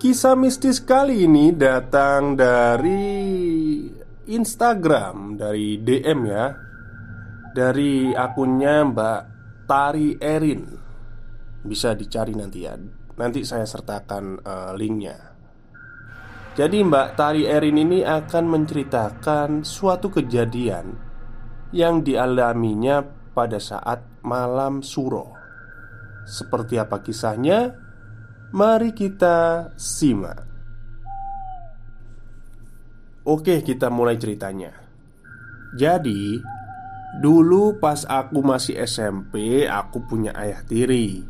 Kisah mistis kali ini datang dari Instagram, dari DM ya. Dari akunnya Mbak Tari Erin. Bisa dicari nanti ya. Nanti saya sertakan uh, linknya. Jadi Mbak Tari Erin ini akan menceritakan suatu kejadian Yang dialaminya pada saat malam suro. Seperti apa kisahnya? Mari kita simak. Oke, kita mulai ceritanya. Jadi, dulu pas aku masih SMP, aku punya ayah tiri.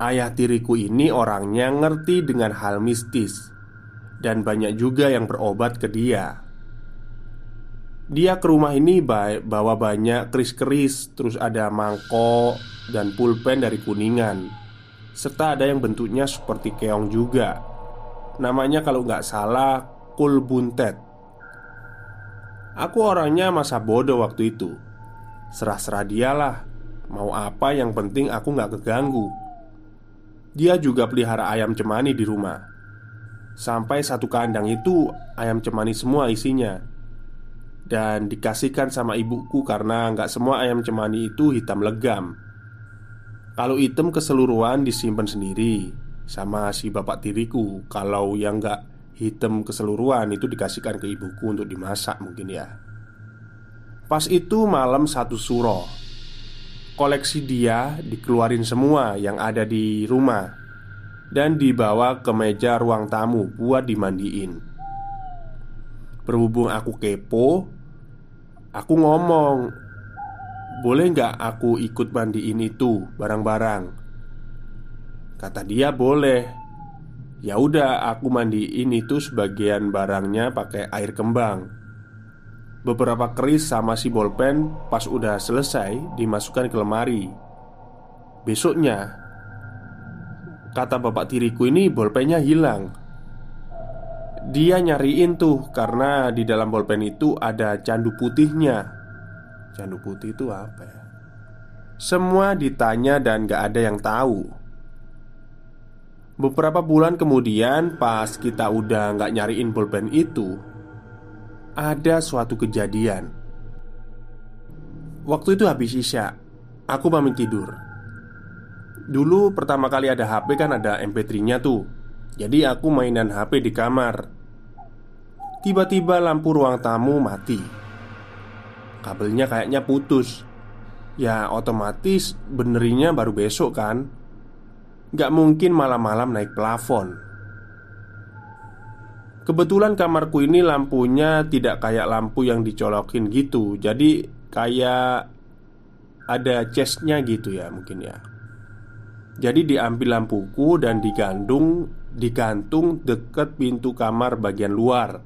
Ayah tiriku ini orangnya ngerti dengan hal mistis, dan banyak juga yang berobat ke dia. Dia ke rumah ini bawa banyak keris-keris, terus ada mangkok dan pulpen dari kuningan serta ada yang bentuknya seperti keong juga. Namanya kalau nggak salah Kul Buntet Aku orangnya masa bodoh waktu itu. Serah-serah dialah Mau apa yang penting aku nggak keganggu. Dia juga pelihara ayam cemani di rumah. Sampai satu kandang itu ayam cemani semua isinya. Dan dikasihkan sama ibuku karena nggak semua ayam cemani itu hitam legam kalau item keseluruhan disimpan sendiri Sama si bapak tiriku. Kalau yang gak hitam keseluruhan itu dikasihkan ke ibuku untuk dimasak mungkin ya. Pas itu malam satu suro. Koleksi dia dikeluarin semua yang ada di rumah Dan dibawa ke meja ruang tamu buat dimandiin. Berhubung aku kepo Aku ngomong boleh nggak aku ikut mandiin itu barang-barang? Kata dia boleh. Ya udah aku mandiin itu sebagian barangnya pakai air kembang. Beberapa keris sama si bolpen pas udah selesai dimasukkan ke lemari. Besoknya Kata bapak tiriku ini bolpennya hilang. Dia nyariin tuh karena di dalam bolpen itu ada candu putihnya Candu putih itu apa ya? Semua ditanya dan gak ada yang tahu. Beberapa bulan kemudian pas kita udah gak nyariin pulpen itu Ada suatu kejadian. Waktu itu habis isya Aku pamit tidur. Dulu pertama kali ada HP kan ada MP3-nya tuh. Jadi aku mainan HP di kamar. Tiba-tiba lampu ruang tamu mati kabelnya kayaknya putus. Ya otomatis benerinya baru besok kan. Gak mungkin malam-malam naik plafon. Kebetulan kamarku ini lampunya tidak kayak lampu yang dicolokin gitu. Jadi kayak ada chestnya gitu ya mungkin ya. Jadi diambil lampuku dan digantung Digantung deket pintu kamar bagian luar.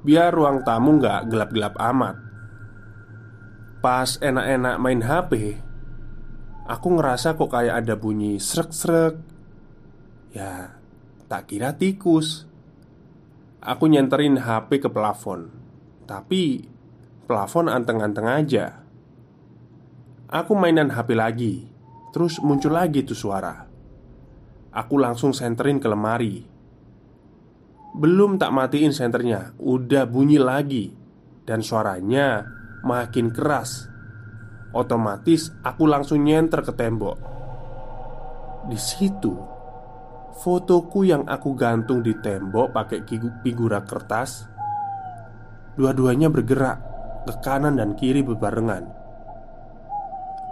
Biar ruang tamu nggak gelap-gelap amat Pas enak-enak main HP Aku ngerasa kok kayak ada bunyi srek-srek. Ya, tak kira tikus. Aku nyenterin HP ke plafon Tapi plafon anteng-anteng aja. Aku mainan HP lagi Terus muncul lagi tuh suara. Aku langsung senterin ke lemari. Belum tak matiin senternya Udah bunyi lagi Dan suaranya makin keras. Otomatis aku langsung nyenter ke tembok. Di situ, fotoku yang aku gantung di tembok pakai figura kertas, dua-duanya bergerak ke kanan dan kiri berbarengan.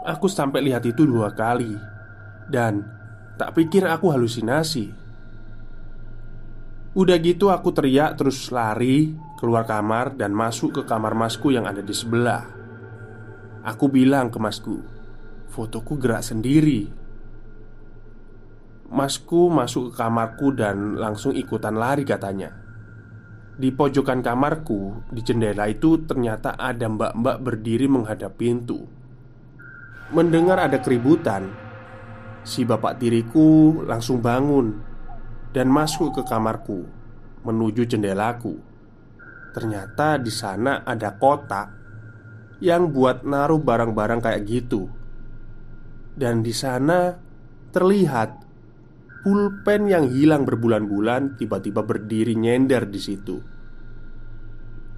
Aku sampai lihat itu dua kali dan tak pikir aku halusinasi. Udah gitu aku teriak terus lari keluar kamar dan masuk ke kamar masku yang ada di sebelah. Aku bilang ke masku, "Fotoku gerak sendiri." Masku masuk ke kamarku dan langsung ikutan lari katanya Di pojokan kamarku Di jendela itu ternyata ada mbak-mbak berdiri menghadap pintu Mendengar ada keributan Si bapak tiriku langsung bangun Dan masuk ke kamarku Menuju jendelaku Ternyata di sana ada kotak Yang buat naruh barang-barang kayak gitu Dan di sana terlihat pulpen yang hilang berbulan-bulan tiba-tiba berdiri nyender di situ.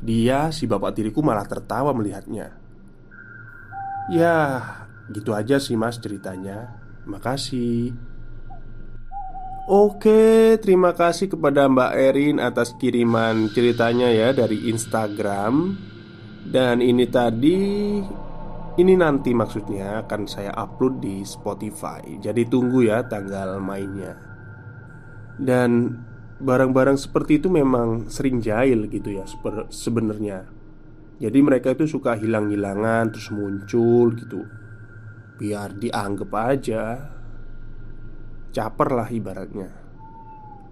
Dia, si bapak tiriku malah tertawa melihatnya. Ya, gitu aja sih mas ceritanya. Makasih. Oke, terima kasih kepada Mbak Erin atas kiriman ceritanya ya dari Instagram. Dan ini tadi ini nanti maksudnya akan saya upload di Spotify. Jadi tunggu ya tanggal mainnya. Dan barang-barang seperti itu memang sering jahil gitu ya sebenarnya. Jadi mereka itu suka hilang-hilangan terus muncul gitu. Biar dianggap aja Caper lah ibaratnya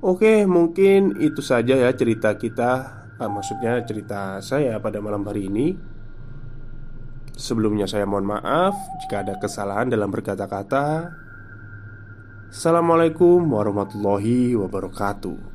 Oke mungkin itu saja ya cerita kita ah, Maksudnya cerita saya pada malam hari ini Sebelumnya saya mohon maaf jika ada kesalahan dalam berkata-kata. Assalamualaikum warahmatullahi wabarakatuh.